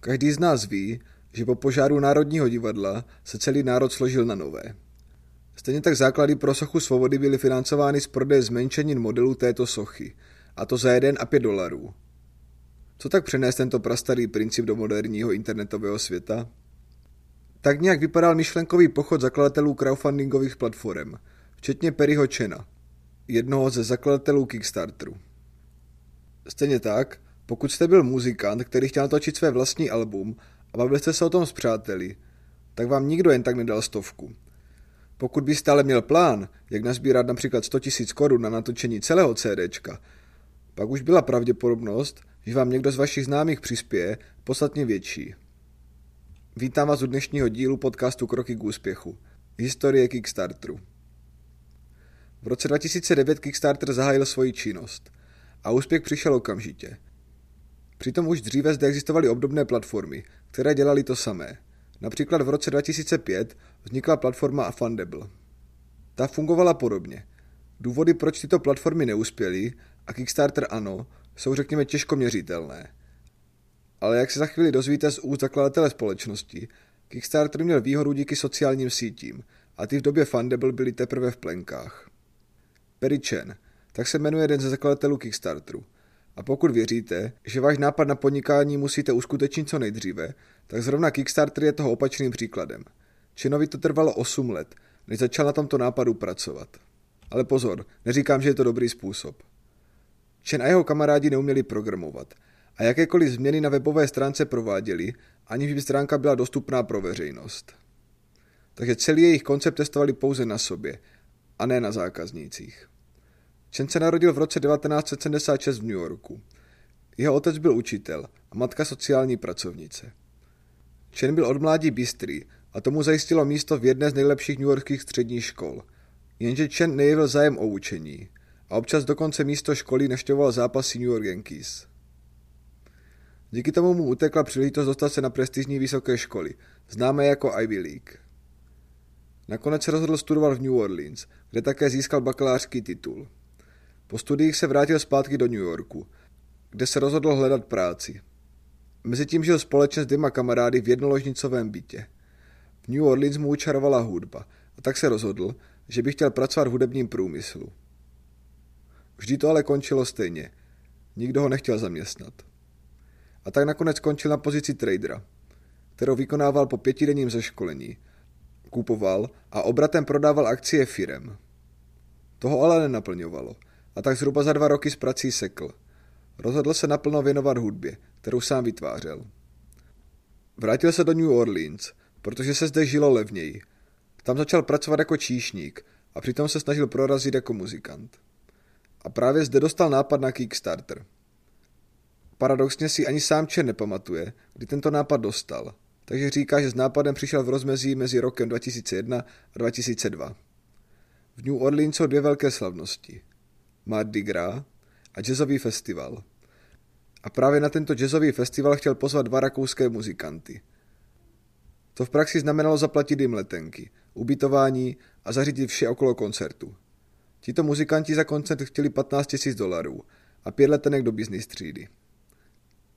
Každý z nás ví, že po požáru Národního divadla se celý národ složil na nové. Stejně tak základy pro sochu svobody byly financovány z prodeje zmenšenin modelů této sochy, a to za 1 a 5 dolarů. Co tak přenést tento prastarý princip do moderního internetového světa? Tak nějak vypadal myšlenkový pochod zakladatelů crowdfundingových platform, včetně Perryho Chena, jednoho ze zakladatelů Kickstarteru. Stejně tak, pokud jste byl muzikant, který chtěl natočit své vlastní album a bavili jste se o tom s přáteli, tak vám nikdo jen tak nedal stovku. Pokud byste ale měl plán, jak nazbírat například 100 000 korun na natočení celého CDčka, pak už byla pravděpodobnost, že vám někdo z vašich známých přispěje, podstatně větší. Vítám vás u dnešního dílu podcastu Kroky k úspěchu. Historie Kickstarteru. V roce 2009 Kickstarter zahájil svoji činnost a úspěch přišel okamžitě. Přitom už dříve zde existovaly obdobné platformy, které dělaly to samé. Například v roce 2005 vznikla platforma Fundable. Ta fungovala podobně. Důvody, proč tyto platformy neuspěly a Kickstarter ano, jsou řekněme těžko měřitelné. Ale jak se za chvíli dozvíte z úst zakladatele společnosti, Kickstarter měl výhodu díky sociálním sítím a ty v době Fundable byly teprve v plenkách. Perry Chen, tak se jmenuje jeden ze zakladatelů Kickstarteru. A pokud věříte, že váš nápad na podnikání musíte uskutečnit co nejdříve, tak zrovna Kickstarter je toho opačným příkladem. Chenovi to trvalo 8 let, než začal na tomto nápadu pracovat. Ale pozor, neříkám, že je to dobrý způsob. Chen a jeho kamarádi neuměli programovat a jakékoliv změny na webové stránce prováděli, aniž by stránka byla dostupná pro veřejnost. Takže celý jejich koncept testovali pouze na sobě a ne na zákaznících. Chen se narodil v roce 1976 v New Yorku. Jeho otec byl učitel a matka sociální pracovnice. Chen byl od mládí bystrý a tomu zajistilo místo v jedné z nejlepších newyorských středních škol. Jenže Chen nejevil zájem o učení a občas dokonce místo školy neštěvoval zápasy New York Yankees. Díky tomu mu utekla příležitost dostat se na prestižní vysoké školy, známé jako Ivy League. Nakonec se rozhodl studovat v New Orleans, kde také získal bakalářský titul. Po studiích se vrátil zpátky do New Yorku, kde se rozhodl hledat práci. Mezitím žil společně s dvěma kamarády v jednoložnicovém bytě. V New Orleans mu učarovala hudba a tak se rozhodl, že by chtěl pracovat v hudebním průmyslu. Vždy to ale končilo stejně. Nikdo ho nechtěl zaměstnat. A tak nakonec skončil na pozici tradera, kterou vykonával po pětidenním zaškolení. Kupoval a obratem prodával akcie firem. Toho ale nenaplňovalo a tak zhruba za dva roky z prací sekl. Rozhodl se naplno věnovat hudbě, kterou sám vytvářel. Vrátil se do New Orleans, protože se zde žilo levněji. Tam začal pracovat jako číšník a přitom se snažil prorazit jako muzikant. A právě zde dostal nápad na Kickstarter. Paradoxně si ani sám Chen nepamatuje, kdy tento nápad dostal, takže říká, že s nápadem přišel v rozmezí mezi rokem 2001 a 2002. V New Orleans jsou dvě velké slavnosti. Mardi Gras a jazzový festival. A právě na tento jazzový festival chtěl pozvat dva rakouské muzikanty. To v praxi znamenalo zaplatit jim letenky, ubytování a zařídit vše okolo koncertu. Tito muzikanti za koncert chtěli 15 000 dolarů a pět letenek do business třídy.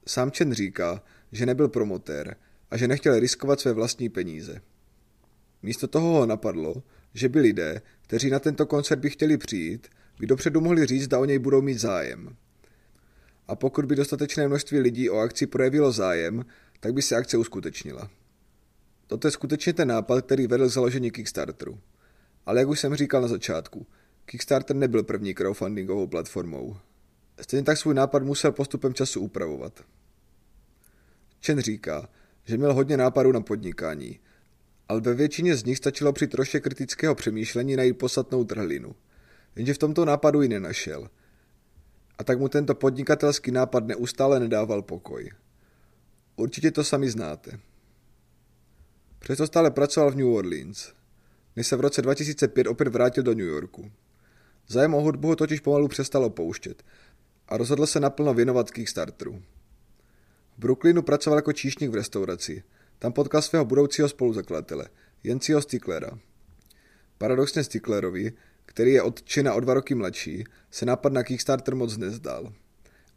Sám Chen říká, že nebyl promotér a že nechtěl riskovat své vlastní peníze. Místo toho ho napadlo, že by lidé, kteří na tento koncert by chtěli přijít, by dopředu mohli říct, zda o něj budou mít zájem. A pokud by dostatečné množství lidí o akci projevilo zájem, tak by se akce uskutečnila. Toto je skutečně ten nápad, který vedl k založení Kickstarteru. Ale jak už jsem říkal na začátku, Kickstarter nebyl první crowdfundingovou platformou. Stejně tak svůj nápad musel postupem času upravovat. Chen říká, že měl hodně nápadů na podnikání, ale ve většině z nich stačilo při troše kritického přemýšlení najít podstatnou trhlinu. Jenže v tomto nápadu ji nenašel. A tak mu tento podnikatelský nápad neustále nedával pokoj. Určitě to sami znáte. Přesto stále pracoval v New Orleans, než se v roce 2005 opět vrátil do New Yorku. Zájem o hudbu ho totiž pomalu přestalo pouštět a rozhodl se naplno věnovat Kickstarteru. V Brooklynu pracoval jako číšník v restauraci. Tam potkal svého budoucího spoluzakladatele, Jenciho Sticklera. Paradoxně Sticklerovi, který je od Čina o dva roky mladší, se nápad na Kickstarter moc nezdal.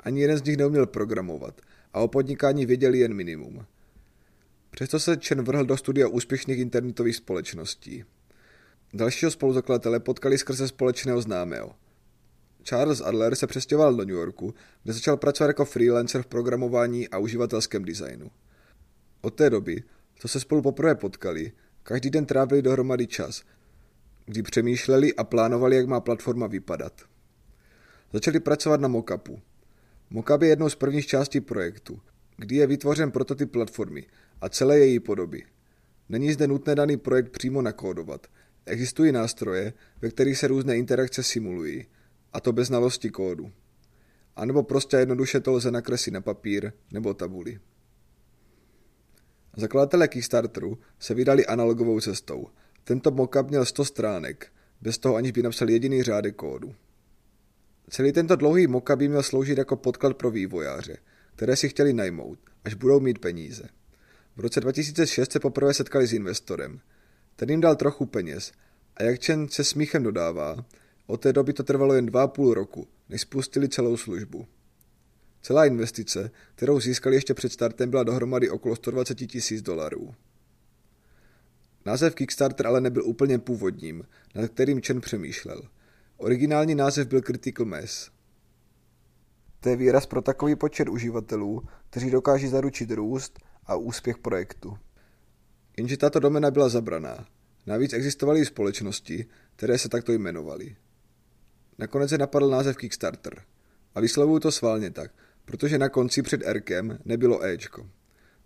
Ani jeden z nich neuměl programovat a o podnikání věděli jen minimum. Přesto se Chen vrhl do studia úspěšných internetových společností. Dalšího spoluzakladatele potkali skrze společného známého. Charles Adler se přestěhoval do New Yorku, kde začal pracovat jako freelancer v programování a uživatelském designu. Od té doby, co se spolu poprvé potkali, každý den trávili dohromady čas, kdy přemýšleli a plánovali, jak má platforma vypadat. Začali pracovat na mockupu. Mockup je jednou z prvních částí projektu, kdy je vytvořen prototyp platformy a celé její podoby. Není zde nutné daný projekt přímo nakódovat. Existují nástroje, ve kterých se různé interakce simulují, a to bez znalosti kódu. A nebo prostě jednoduše to lze nakreslit na papír nebo tabuli. Zakladatelé Kickstarteru se vydali analogovou cestou. Tento mockup měl 100 stránek, bez toho aniž by napsal jediný řádek kódu. Celý tento dlouhý mockup by měl sloužit jako podklad pro vývojáře, které si chtěli najmout, až budou mít peníze. V roce 2006 se poprvé setkali s investorem. Ten jim dal trochu peněz a jak Chen se smíchem dodává, od té doby to trvalo jen dva půl roku, než spustili celou službu. Celá investice, kterou získali ještě před startem, byla dohromady okolo 120 tisíc dolarů. Název Kickstarter ale nebyl úplně původním, nad kterým Chen přemýšlel. Originální název byl Critical Mass. To je výraz pro takový počet uživatelů, kteří dokáží zaručit růst a úspěch projektu. Jenže tato domena byla zabraná. Navíc existovaly i společnosti, které se takto jmenovaly. Nakonec se napadl název Kickstarter. A vyslovuju to sválně tak, protože na konci před Rkem nebylo Ečko.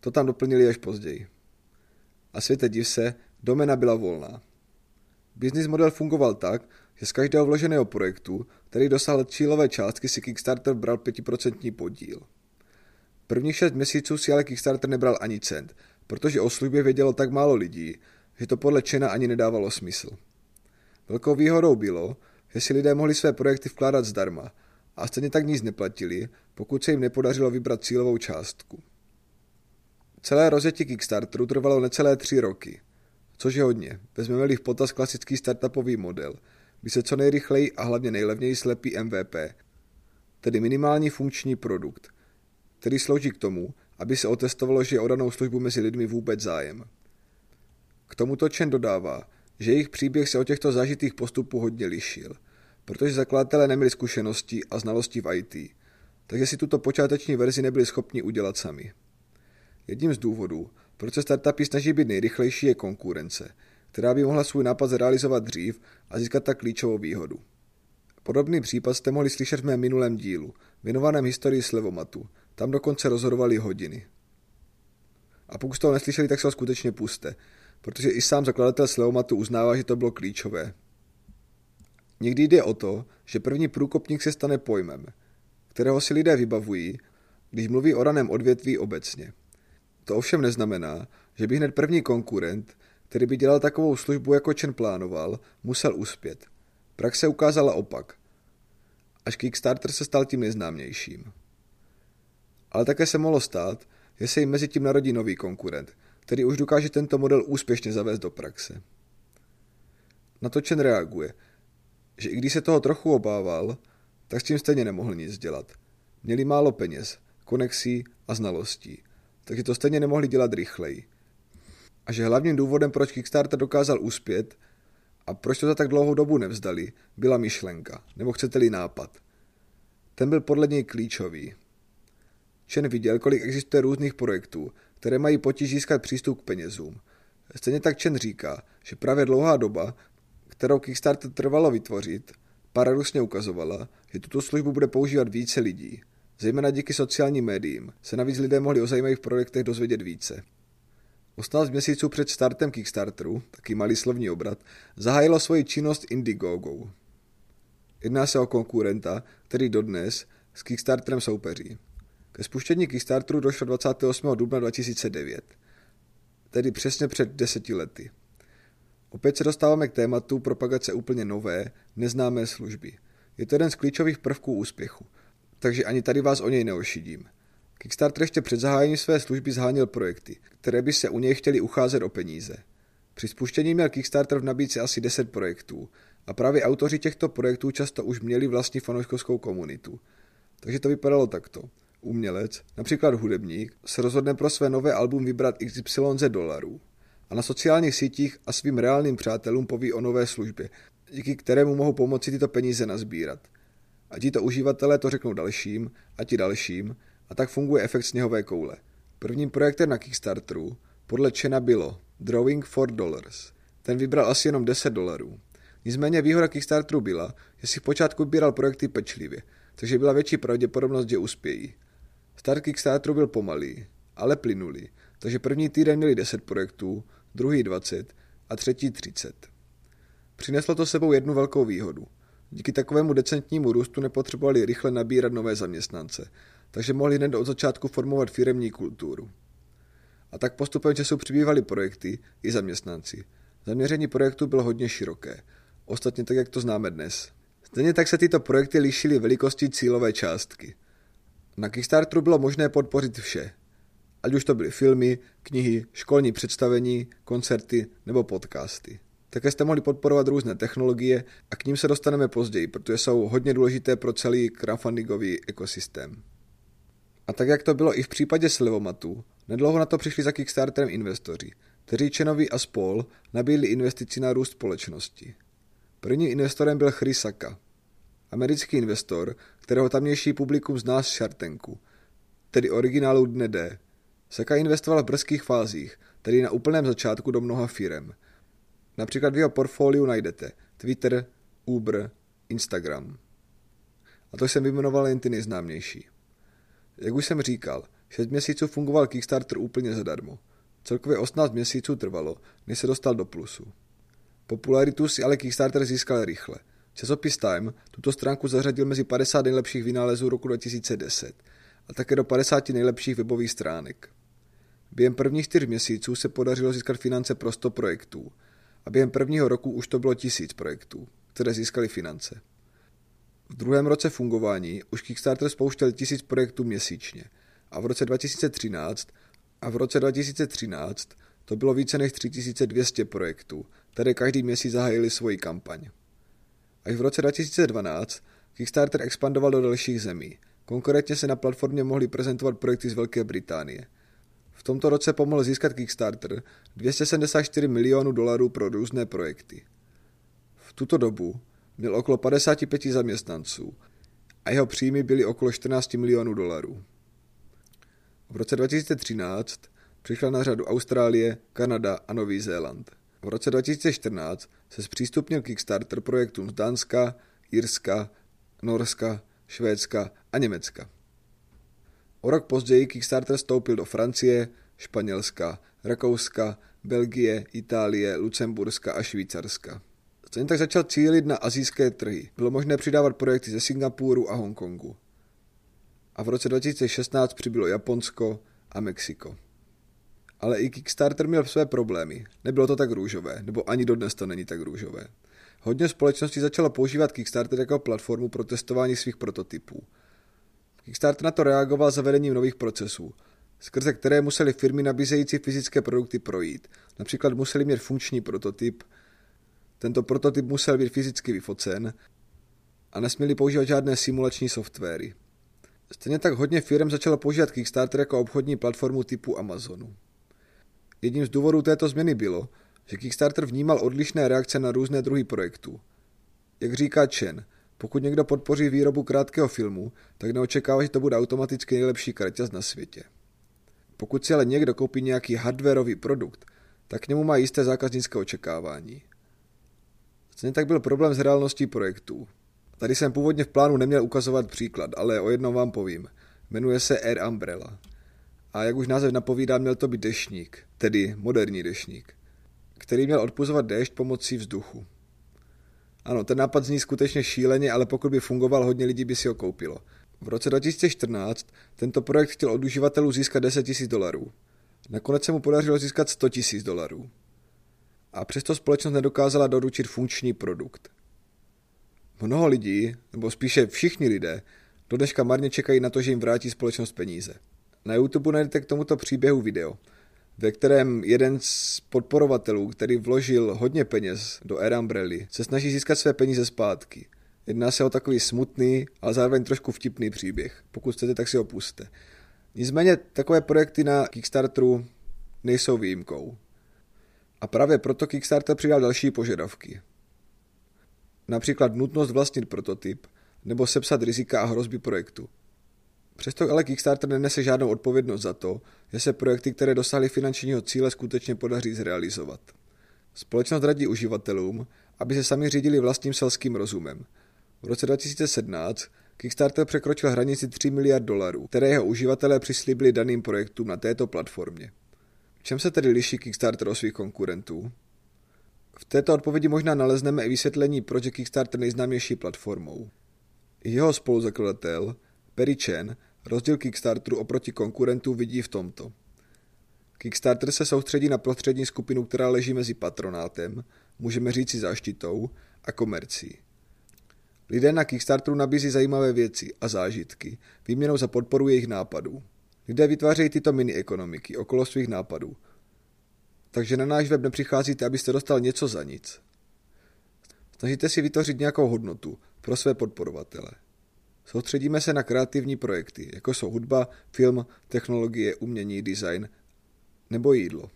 To tam doplnili až později. A světe div se, domena byla volná. Business model fungoval tak, že z každého vloženého projektu, který dosáhl cílové částky, si Kickstarter bral 5% podíl. Prvních šest měsíců si ale Kickstarter nebral ani cent, protože o službě vědělo tak málo lidí, že to podle Čena ani nedávalo smysl. Velkou výhodou bylo, že si lidé mohli své projekty vkládat zdarma a stejně tak nic neplatili, pokud se jim nepodařilo vybrat cílovou částku. Celé rozjetí Kickstarteru trvalo necelé tři roky, což je hodně, vezmeme-li v potaz klasický startupový model, kdy se co nejrychleji a hlavně nejlevněji slepí MVP, tedy minimální funkční produkt, který slouží k tomu, aby se otestovalo, že je o danou službu mezi lidmi vůbec zájem. K tomuto Chen dodává, že jejich příběh se od těchto zažitých postupů hodně lišil, protože zakladatelé neměli zkušenosti a znalosti v IT, takže si tuto počáteční verzi nebyli schopni udělat sami. Jedním z důvodů, proč se startupy snaží být nejrychlejší, je konkurence, která by mohla svůj nápad zrealizovat dřív a získat tak klíčovou výhodu. Podobný případ jste mohli slyšet v mém minulém dílu, věnovaném historii slevomatu. Tam dokonce rozhodovali hodiny. A pokud jste ho neslyšeli, tak se ho skutečně puste, protože i sám zakladatel slevomatu uznává, že to bylo klíčové. Někdy jde o to, že první průkopník se stane pojmem, kterého si lidé vybavují, když mluví o raném odvětví obecně. To ovšem neznamená, že by hned první konkurent, který by dělal takovou službu, jako Chen plánoval, musel uspět. Praxe ukázala opak. Až Kickstarter se stal tím nejznámějším. Ale také se mohlo stát, že se jim mezi tím narodí nový konkurent, který už dokáže tento model úspěšně zavést do praxe. Na to Chen reaguje, že i když se toho trochu obával, tak s tím stejně nemohl nic dělat. Měli málo peněz, konexí a znalostí, takže to stejně nemohli dělat rychleji. A že hlavním důvodem, proč Kickstarter dokázal uspět a proč to za tak dlouhou dobu nevzdali, byla myšlenka, nebo chcete-li nápad. Ten byl podle něj klíčový. Chen viděl, kolik existuje různých projektů, které mají potíž získat přístup k penězům. Stejně tak Chen říká, že právě dlouhá doba, kterou Kickstarter trvalo vytvořit, paradoxně ukazovala, že tuto službu bude používat více lidí. Zejména díky sociálním médiím se navíc lidé mohli o zajímavých projektech dozvědět více. 18 měsíců před startem Kickstarteru, taky malý slovní obrat, zahájilo svoji činnost Indiegogo. Jedná se o konkurenta, který dodnes s Kickstarterem soupeří. Ke spuštění Kickstarteru došlo 28. dubna 2009, tedy přesně před deseti lety. Opět se dostáváme k tématu propagace úplně nové, neznámé služby. Je to jeden z klíčových prvků úspěchu, takže ani tady vás o něj neošidím. Kickstarter ještě před zahájením své služby zháněl projekty, které by se u něj chtěli ucházet o peníze. Při spuštění měl Kickstarter v nabídce asi 10 projektů a právě autoři těchto projektů často už měli vlastní fanouškovskou komunitu. Takže to vypadalo takto. umělec, například hudebník, se rozhodne pro své nové album vybrat XYZ dolarů a na sociálních sítích a svým reálným přátelům poví o nové službě, díky kterému mohou pomoci tyto peníze nazbírat. A tito uživatelé to řeknou dalším a ti dalším a tak funguje efekt sněhové koule. Prvním projektem na Kickstarteru podle Čena bylo Drawing for Dollars. Ten vybral asi jenom 10 dolarů. Nicméně výhoda Kickstarteru byla, že si v počátku vybíral projekty pečlivě, takže byla větší pravděpodobnost, že uspějí. Start Kickstarteru byl pomalý, ale plynulý, takže první týden měli 10 projektů, druhý 20 a třetí 30. Přineslo to sebou jednu velkou výhodu. Díky takovému decentnímu růstu nepotřebovali rychle nabírat nové zaměstnance, takže mohli hned od začátku formovat firemní kulturu. A tak postupem času přibývaly projekty i zaměstnanci. Zaměření projektu bylo hodně široké, ostatně tak, jak to známe dnes. Stejně tak se tyto projekty lišily velikostí cílové částky. Na Kickstarteru bylo možné podpořit vše, ať už to byly filmy, knihy, školní představení, koncerty nebo podcasty. Také jste mohli podporovat různé technologie a k ním se dostaneme později, protože jsou hodně důležité pro celý crowdfundingový ekosystém. A tak jak to bylo i v případě Slevomatu, nedlouho na to přišli za Kickstarterem investoři, kteří Čenovi a spol nabídli investici na růst společnosti. Prvním investorem byl Chrysaka, americký investor, kterého tamnější publikum zná z Shartenku, tedy originálu Dne D. Saka investoval v brzkých fázích, tedy na úplném začátku do mnoha firem. Například v jeho portfoliu najdete Twitter, Uber, Instagram. A to jsem vyjmenoval jen ty nejznámější. Jak už jsem říkal, 6 měsíců fungoval Kickstarter úplně zadarmo. Celkově 18 měsíců trvalo, než se dostal do plusu. Popularitu si ale Kickstarter získal rychle. Časopis Time tuto stránku zařadil mezi 50 nejlepších vynálezů roku 2010 a také do 50 nejlepších webových stránek. Během prvních čtyř měsíců se podařilo získat finance pro 100 projektů a během prvního roku už to bylo tisíc projektů, které získaly finance. V druhém roce fungování už Kickstarter spouštěl tisíc projektů měsíčně a v roce 2013 a v roce 2013 to bylo více než 3200 projektů, které každý měsíc zahájili svoji kampaň. Až v roce 2012 Kickstarter expandoval do dalších zemí. Konkrétně se na platformě mohly prezentovat projekty z Velké Británie. V tomto roce pomohl získat Kickstarter 274 milionů dolarů pro různé projekty. V tuto dobu měl okolo 55 zaměstnanců a jeho příjmy byly okolo 14 milionů dolarů. V roce 2013 přišla na řadu Austrálie, Kanada a Nový Zéland. V roce 2014 se zpřístupnil Kickstarter projektům z Dánska, Jirska, Norska, Švédska a Německa. O rok později Kickstarter stoupil do Francie, Španělska, Rakouska, Belgie, Itálie, Lucemburska a Švýcarska. Stejně tak začal cílit na azijské trhy. Bylo možné přidávat projekty ze Singapuru a Hongkongu. A v roce 2016 přibylo Japonsko a Mexiko. Ale i Kickstarter měl své problémy. Nebylo to tak růžové, nebo ani dodnes to není tak růžové. Hodně společností začalo používat Kickstarter jako platformu pro testování svých prototypů. Kickstarter na to reagoval zavedením nových procesů, skrze které museli firmy nabízející fyzické produkty projít. Například museli mít funkční prototyp, tento prototyp musel být fyzicky vyfocen a nesměli používat žádné simulační softwary. Stejně tak hodně firm začalo používat Kickstarter jako obchodní platformu typu Amazonu. Jedním z důvodů této změny bylo, že Kickstarter vnímal odlišné reakce na různé druhy projektů. Jak říká Chen, pokud někdo podpoří výrobu krátkého filmu, tak neočekává, že to bude automaticky nejlepší kraťas na světě. Pokud si ale někdo koupí nějaký hardwareový produkt, tak k němu má jisté zákaznické očekávání. Stejně tak byl problém s reálností projektů. Tady jsem původně v plánu neměl ukazovat příklad, ale o jednom vám povím. Jmenuje se Air Umbrella. A jak už název napovídá, měl to být dešník, tedy moderní dešník, který měl odpuzovat déšť pomocí vzduchu. Ano, ten nápad zní skutečně šíleně, ale pokud by fungoval, hodně lidí by si ho koupilo. V roce 2014 tento projekt chtěl od uživatelů získat 10 000 dolarů. Nakonec se mu podařilo získat 100 000 dolarů a přesto společnost nedokázala doručit funkční produkt. Mnoho lidí, nebo spíše všichni lidé, do dneška marně čekají na to, že jim vrátí společnost peníze. Na YouTube najdete k tomuto příběhu video, ve kterém jeden z podporovatelů, který vložil hodně peněz do Air Umbrella, se snaží získat své peníze zpátky. Jedná se o takový smutný, ale zároveň trošku vtipný příběh. Pokud chcete, tak si ho puste. Nicméně takové projekty na Kickstarteru nejsou výjimkou. A právě proto Kickstarter přidal další požadavky. Například nutnost vlastnit prototyp nebo sepsat rizika a hrozby projektu. Přesto ale Kickstarter nenese žádnou odpovědnost za to, že se projekty, které dosáhly finančního cíle, skutečně podaří zrealizovat. Společnost radí uživatelům, aby se sami řídili vlastním selským rozumem. V roce 2017 Kickstarter překročil hranici 3 miliard dolarů, které jeho uživatelé přislíbili daným projektům na této platformě. V čem se tedy liší Kickstarter od svých konkurentů? V této odpovědi možná nalezneme i vysvětlení, proč je Kickstarter nejznámější platformou. Jeho spoluzakladatel, Perry Chen, rozdíl Kickstarteru oproti konkurentům vidí v tomto. Kickstarter se soustředí na prostřední skupinu, která leží mezi patronátem, můžeme říci záštitou, a komercí. Lidé na Kickstarteru nabízí zajímavé věci a zážitky, výměnou za podporu jejich nápadů. Lidé vytvářejí tyto mini-ekonomiky okolo svých nápadů. Takže na náš web nepřicházíte, abyste dostal něco za nic. Snažíte si vytvořit nějakou hodnotu pro své podporovatele. Soustředíme se na kreativní projekty, jako jsou hudba, film, technologie, umění, design nebo jídlo.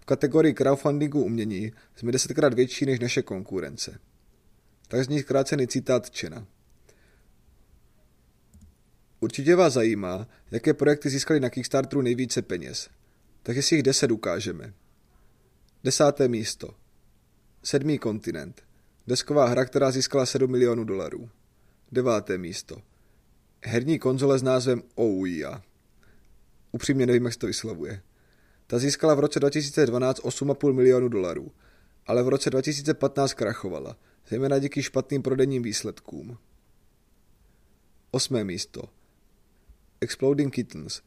V kategorii crowdfundingu umění jsme desetkrát větší než naše konkurence. Tak zní zkrácený citát Čena. Určitě vás zajímá, jaké projekty získaly na Kickstarteru nejvíce peněz. Takže si jich deset ukážeme. Desáté místo. Sedmý kontinent. Desková hra, která získala 7 milionů dolarů. Deváté místo. Herní konzole s názvem Ouya. Upřímně nevím, jak se to vyslovuje. Ta získala v roce 2012 8,5 milionů dolarů, ale v roce 2015 krachovala, zejména díky špatným prodejním výsledkům. Osmé místo. Exploding Kittens,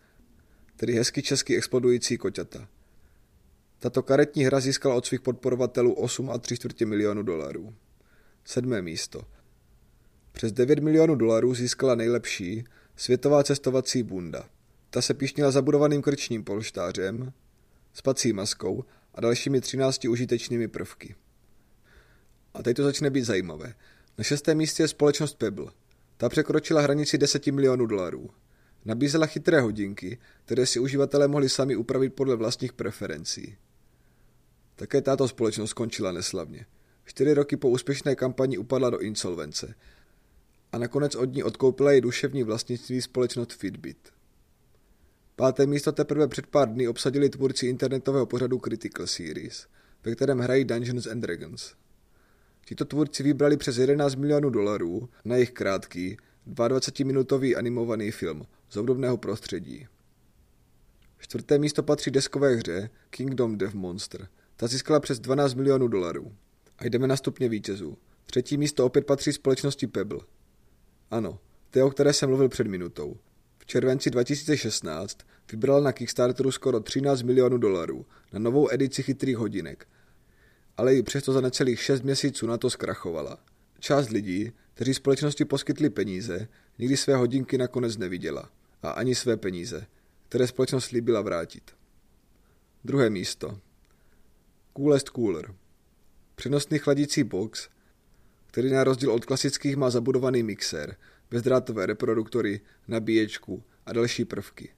tedy hezky česky explodující koťata. Tato karetní hra získala od svých podporovatelů 8,3 milionu dolarů. Sedmé místo. Přes 9 milionů dolarů získala nejlepší světová cestovací bunda. Ta se pišnila zabudovaným krčním polštářem, spací maskou a dalšími 13 užitečnými prvky. A teď to začne být zajímavé. Na šestém místě je společnost Pebble. Ta překročila hranici 10 milionů dolarů. Nabízela chytré hodinky, které si uživatelé mohli sami upravit podle vlastních preferencí. Také tato společnost skončila neslavně. Čtyři roky po úspěšné kampani upadla do insolvence a nakonec od ní odkoupila její duševní vlastnictví společnost Fitbit. Páté místo teprve před pár dny obsadili tvůrci internetového pořadu Critical Series, ve kterém hrají Dungeons and Dragons. Tito tvůrci vybrali přes 11 milionů dolarů na jejich krátký, 22-minutový animovaný film z obdobného prostředí. Čtvrté místo patří deskové hře Kingdom Death Monster. Ta získala přes 12 milionů dolarů. A jdeme na stupně vítězů. Třetí místo opět patří společnosti Pebble. Ano, té, o které jsem mluvil před minutou. V červenci 2016 vybral na Kickstarteru skoro 13 milionů dolarů na novou edici chytrých hodinek, ale i přesto za necelých 6 měsíců na to zkrachovala. Část lidí, kteří společnosti poskytli peníze, nikdy své hodinky nakonec neviděla a ani své peníze, které společnost slíbila vrátit. Druhé místo. Coolest Cooler. Přenosný chladící box, který na rozdíl od klasických má zabudovaný mixér, bezdrátové reproduktory, nabíječku a další prvky.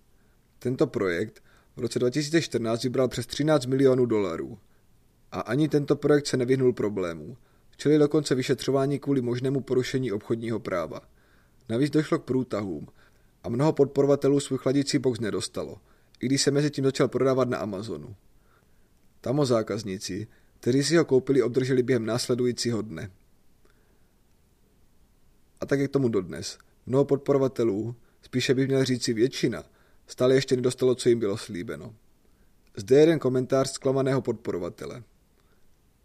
Tento projekt v roce 2014 vybral přes 13 milionů dolarů. A ani tento projekt se nevyhnul problémů. Čili dokonce vyšetřování kvůli možnému porušení obchodního práva. Navíc došlo k průtahům a mnoho podporovatelů svůj chladící box nedostalo, i když se mezi tím začal prodávat na Amazonu. Tamo zákazníci, kteří si ho koupili, obdrželi během následujícího dne. A tak je k tomu dodnes. Mnoho podporovatelů, spíše bych měl říci většina, stále ještě nedostalo, co jim bylo slíbeno. Zde je jeden komentář zklamaného podporovatele.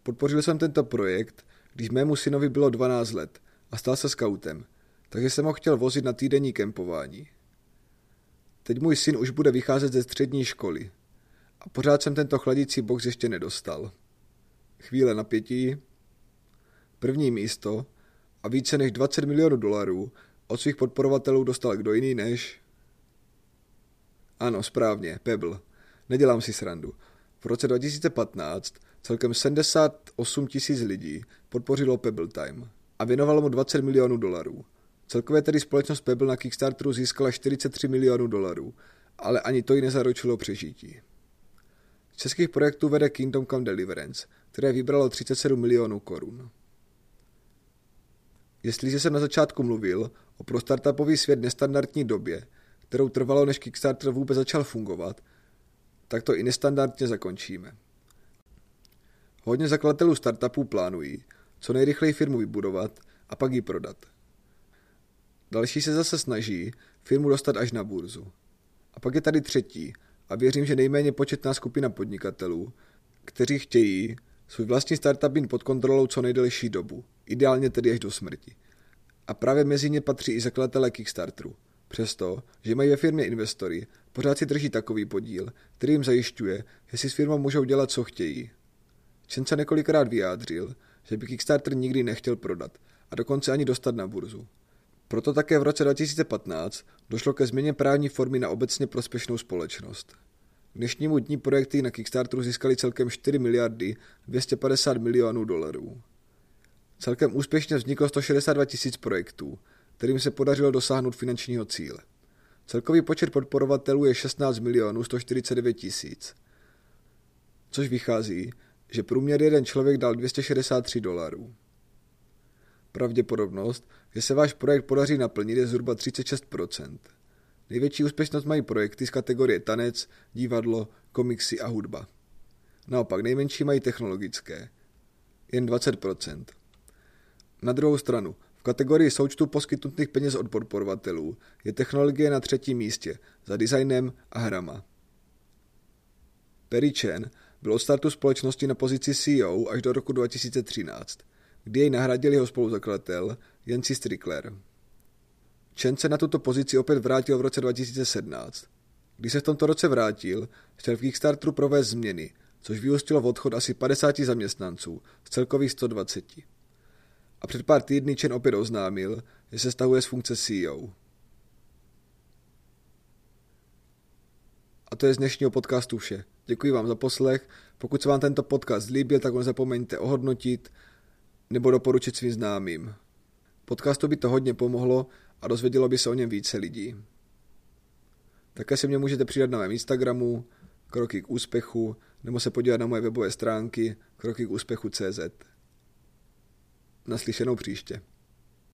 Podpořil jsem tento projekt, když mému synovi bylo 12 let a stal se skautem, takže jsem ho chtěl vozit na týdenní kempování. Teď můj syn už bude vycházet ze střední školy a pořád jsem tento chladící box ještě nedostal. Chvíle napětí, první místo a více než 20 milionů dolarů od svých podporovatelů dostal kdo jiný než... Ano, správně, Pebble. Nedělám si srandu. V roce 2015 celkem 78 tisíc lidí podpořilo Pebble Time. a věnoval mu 20 milionů dolarů. Celkově tedy společnost Pebble na Kickstarteru získala 43 milionů dolarů, ale ani to jí nezaručilo přežití. Z českých projektů vede Kingdom Come Deliverance, které vybralo 37 milionů korun. Jestliže jsem na začátku mluvil o pro startupový svět nestandardní době, kterou trvalo, než Kickstarter vůbec začal fungovat, tak to i nestandardně zakončíme. Hodně zakladatelů startupů plánují, co nejrychleji firmu vybudovat a pak ji prodat. Další se zase snaží firmu dostat až na burzu. A pak je tady třetí, a věřím, že nejméně početná skupina podnikatelů, kteří chtějí svůj vlastní startup být pod kontrolou co nejdelší dobu, ideálně tedy až do smrti. A právě mezi ně patří i zakladatelé Kickstarteru. Přesto, že mají ve firmě investory, pořád si drží takový podíl, který jim zajišťuje, že si s firmou můžou dělat, co chtějí. Chen se několikrát vyjádřil, že by Kickstarter nikdy nechtěl prodat a dokonce ani dostat na burzu. Proto také v roce 2015 došlo ke změně právní formy na obecně prospěšnou společnost. K dnešnímu dní projekty na Kickstarteru získali celkem 4 miliardy 250 milionů dolarů. Celkem úspěšně vzniklo 162 tisíc projektů, kterým se podařilo dosáhnout finančního cíle. Celkový počet podporovatelů je 16 milionů 149 tisíc, což vychází, že průměr jeden člověk dal 263 dolarů. Pravděpodobnost, že se váš projekt podaří naplnit, je zhruba 36%. Největší úspěšnost mají projekty z kategorie tanec, divadlo, komiksy a hudba. Naopak nejmenší mají technologické, jen 20%. Na druhou stranu, v kategorii součtu poskytnutých peněz od podporovatelů je technologie na třetím místě, za designem a hrama. Perry Chen byl od startu společnosti na pozici CEO až do roku 2013, kdy jej nahradil jeho spoluzakladatel Janci Strickler. Chen se na tuto pozici opět vrátil v roce 2017. Když se v tomto roce vrátil, chtěl v Kickstarteru provést změny, což vyústilo v odchod asi 50 zaměstnanců z celkových 120. A před pár týdny Chen opět oznámil, že se stahuje z funkce CEO. A to je z dnešního podcastu vše. Děkuji vám za poslech. Pokud se vám tento podcast líbil, tak ho nezapomeňte ohodnotit nebo doporučit svým známým. Podcastu by to hodně pomohlo a dozvědělo by se o něm více lidí. Také se mě můžete přidat na mém Instagramu, kroky k úspěchu, nebo se podívat na moje webové stránky kroky k úspěchu CZ. Naslyšenou příště.